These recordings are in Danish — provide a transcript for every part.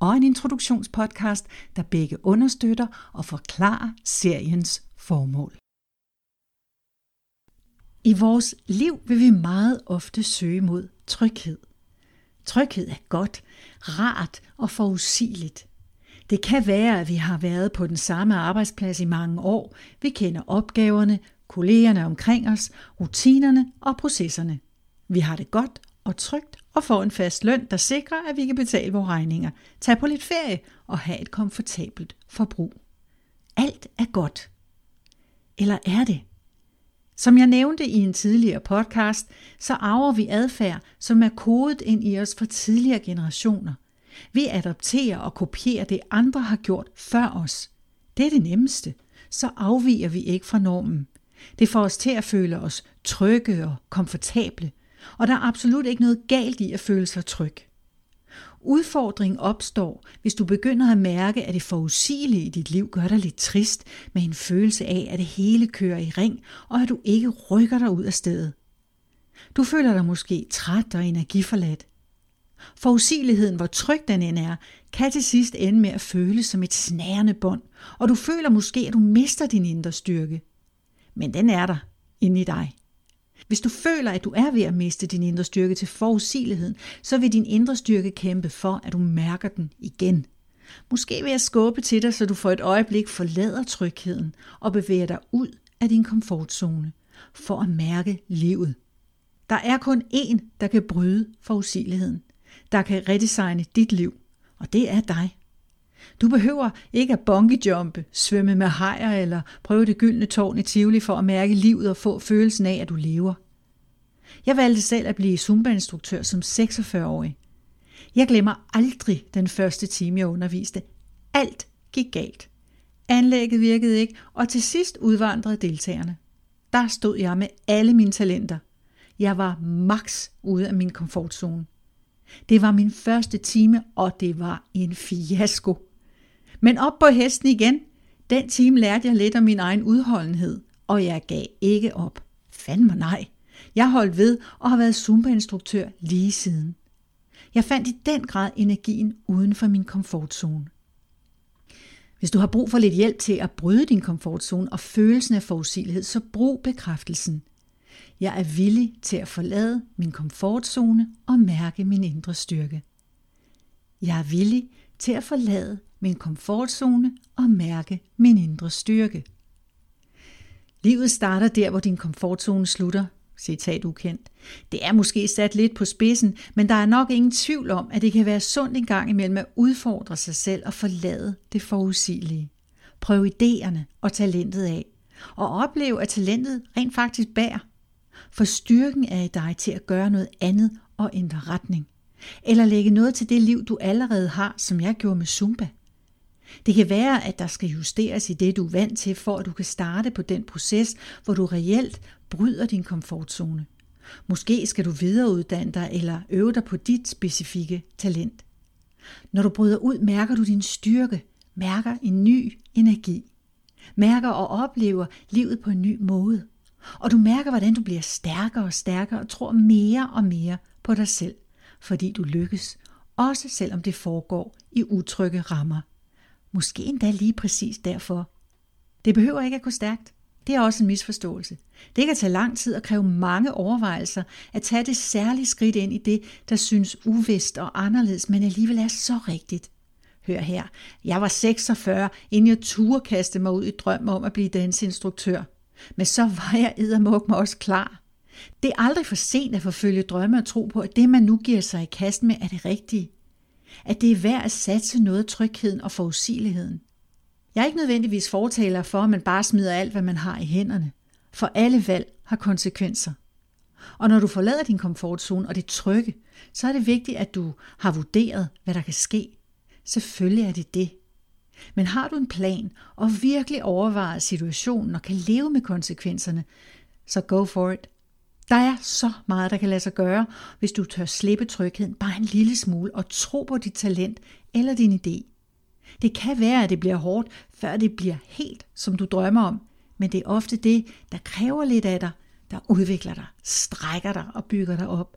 og en introduktionspodcast, der begge understøtter og forklarer seriens formål. I vores liv vil vi meget ofte søge mod tryghed. Tryghed er godt, rart og forudsigeligt. Det kan være, at vi har været på den samme arbejdsplads i mange år. Vi kender opgaverne, kollegerne omkring os, rutinerne og processerne. Vi har det godt og trygt og få en fast løn, der sikrer, at vi kan betale vores regninger, tage på lidt ferie og have et komfortabelt forbrug. Alt er godt. Eller er det? Som jeg nævnte i en tidligere podcast, så arver vi adfærd, som er kodet ind i os fra tidligere generationer. Vi adopterer og kopierer det, andre har gjort før os. Det er det nemmeste. Så afviger vi ikke fra normen. Det får os til at føle os trygge og komfortable, og der er absolut ikke noget galt i at føle sig tryg. Udfordringen opstår, hvis du begynder at mærke, at det forudsigelige i dit liv gør dig lidt trist med en følelse af, at det hele kører i ring, og at du ikke rykker dig ud af stedet. Du føler dig måske træt og energiforladt. Forudsigeligheden, hvor tryg den end er, kan til sidst ende med at føles som et snærende bånd, og du føler måske, at du mister din indre styrke. Men den er der inde i dig. Hvis du føler, at du er ved at miste din indre styrke til forudsigeligheden, så vil din indre styrke kæmpe for, at du mærker den igen. Måske vil jeg skubbe til dig, så du for et øjeblik forlader trygheden og bevæger dig ud af din komfortzone for at mærke livet. Der er kun én, der kan bryde forudsigeligheden, der kan redesigne dit liv, og det er dig. Du behøver ikke at bungee-jumpe, svømme med hajer eller prøve det gyldne tårn i Tivoli for at mærke livet og få følelsen af, at du lever. Jeg valgte selv at blive Zumba-instruktør som 46-årig. Jeg glemmer aldrig den første time, jeg underviste. Alt gik galt. Anlægget virkede ikke, og til sidst udvandrede deltagerne. Der stod jeg med alle mine talenter. Jeg var max ude af min komfortzone. Det var min første time, og det var en fiasko. Men op på hesten igen. Den time lærte jeg lidt om min egen udholdenhed, og jeg gav ikke op. Fandme nej. Jeg holdt ved og har været Zumba-instruktør lige siden. Jeg fandt i den grad energien uden for min komfortzone. Hvis du har brug for lidt hjælp til at bryde din komfortzone og følelsen af forudsigelighed, så brug bekræftelsen. Jeg er villig til at forlade min komfortzone og mærke min indre styrke. Jeg er villig til at forlade min komfortzone og mærke min indre styrke. Livet starter der, hvor din komfortzone slutter. Citat ukendt. Det er måske sat lidt på spidsen, men der er nok ingen tvivl om, at det kan være sundt en gang imellem at udfordre sig selv og forlade det forudsigelige. Prøv idéerne og talentet af, og oplev, at talentet rent faktisk bærer. For styrken er i dig til at gøre noget andet og ændre retning. Eller lægge noget til det liv, du allerede har, som jeg gjorde med Zumba. Det kan være, at der skal justeres i det, du er vant til, for at du kan starte på den proces, hvor du reelt bryder din komfortzone. Måske skal du videreuddanne dig eller øve dig på dit specifikke talent. Når du bryder ud, mærker du din styrke, mærker en ny energi, mærker og oplever livet på en ny måde. Og du mærker, hvordan du bliver stærkere og stærkere og tror mere og mere på dig selv, fordi du lykkes, også selvom det foregår i utrygge rammer. Måske endda lige præcis derfor. Det behøver ikke at gå stærkt. Det er også en misforståelse. Det kan tage lang tid og kræve mange overvejelser at tage det særlige skridt ind i det, der synes uvist og anderledes, men alligevel er så rigtigt. Hør her, jeg var 46, inden jeg turde kaste mig ud i drømmen om at blive dansinstruktør. Men så var jeg eddermuk mig også klar. Det er aldrig for sent at forfølge drømme og tro på, at det, man nu giver sig i kast med, er det rigtige at det er værd at satse noget af trygheden og forudsigeligheden. Jeg er ikke nødvendigvis fortaler for, at man bare smider alt, hvad man har i hænderne. For alle valg har konsekvenser. Og når du forlader din komfortzone og det trygge, så er det vigtigt, at du har vurderet, hvad der kan ske. Selvfølgelig er det det. Men har du en plan og virkelig overvejer situationen og kan leve med konsekvenserne, så go for it. Der er så meget, der kan lade sig gøre, hvis du tør slippe trygheden bare en lille smule og tro på dit talent eller din idé. Det kan være, at det bliver hårdt, før det bliver helt, som du drømmer om, men det er ofte det, der kræver lidt af dig, der udvikler dig, strækker dig og bygger dig op.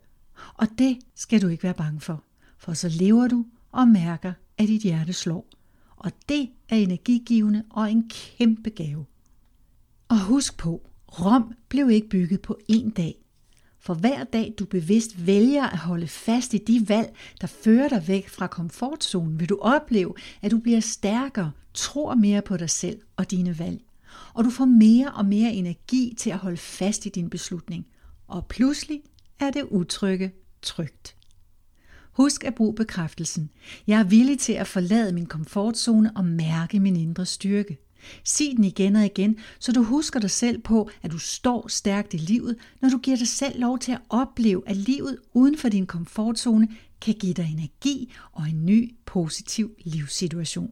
Og det skal du ikke være bange for, for så lever du og mærker, at dit hjerte slår. Og det er energigivende og en kæmpe gave. Og husk på, Rom blev ikke bygget på én dag. For hver dag du bevidst vælger at holde fast i de valg, der fører dig væk fra komfortzonen, vil du opleve, at du bliver stærkere, tror mere på dig selv og dine valg. Og du får mere og mere energi til at holde fast i din beslutning. Og pludselig er det utrygge trygt. Husk at bruge bekræftelsen. Jeg er villig til at forlade min komfortzone og mærke min indre styrke. Sig den igen og igen, så du husker dig selv på, at du står stærkt i livet, når du giver dig selv lov til at opleve, at livet uden for din komfortzone kan give dig energi og en ny positiv livssituation.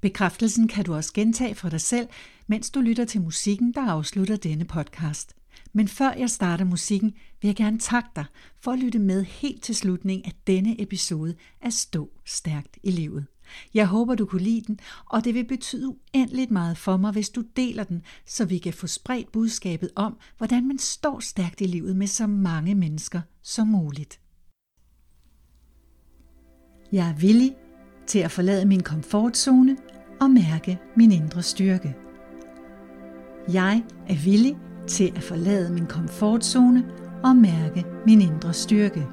Bekræftelsen kan du også gentage for dig selv, mens du lytter til musikken, der afslutter denne podcast. Men før jeg starter musikken, vil jeg gerne takke dig for at lytte med helt til slutningen af denne episode af Stå Stærkt i Livet. Jeg håber, du kunne lide den, og det vil betyde uendeligt meget for mig, hvis du deler den, så vi kan få spredt budskabet om, hvordan man står stærkt i livet med så mange mennesker som muligt. Jeg er villig til at forlade min komfortzone og mærke min indre styrke. Jeg er villig til at forlade min komfortzone og mærke min indre styrke.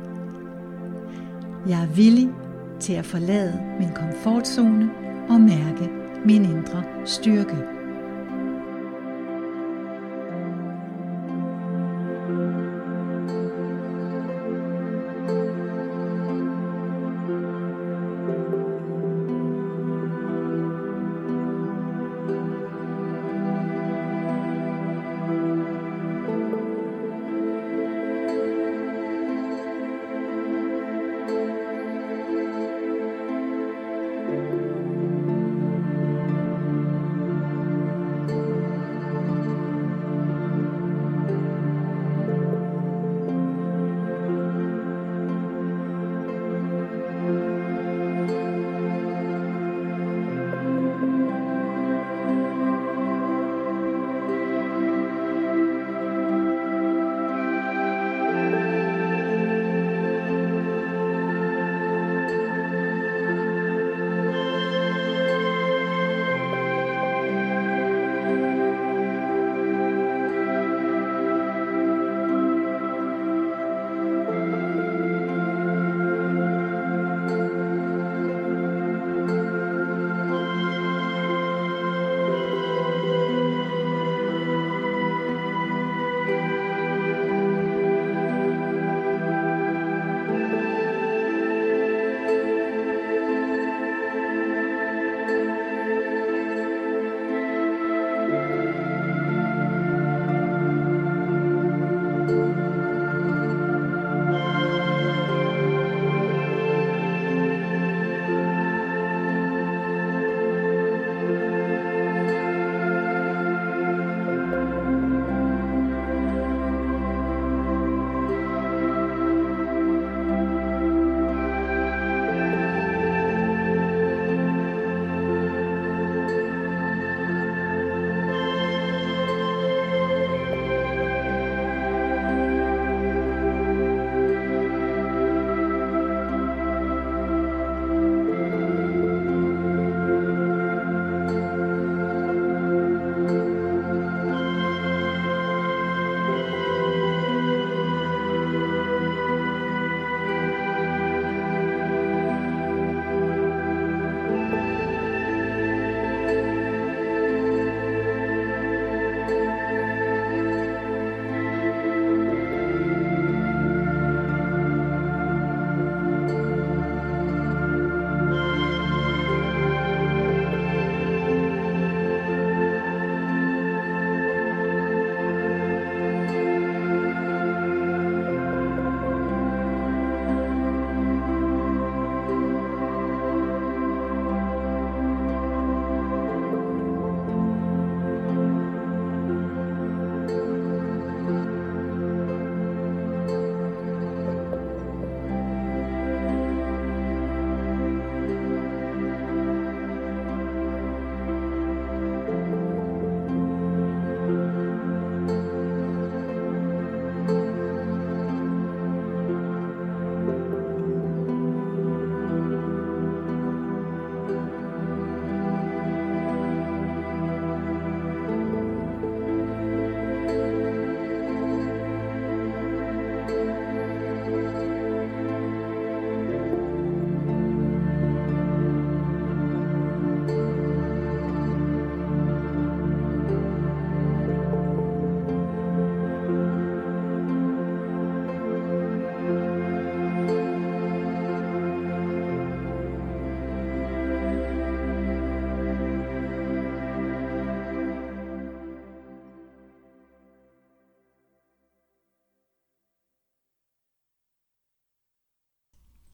Jeg er villig til at forlade min komfortzone og mærke min indre styrke.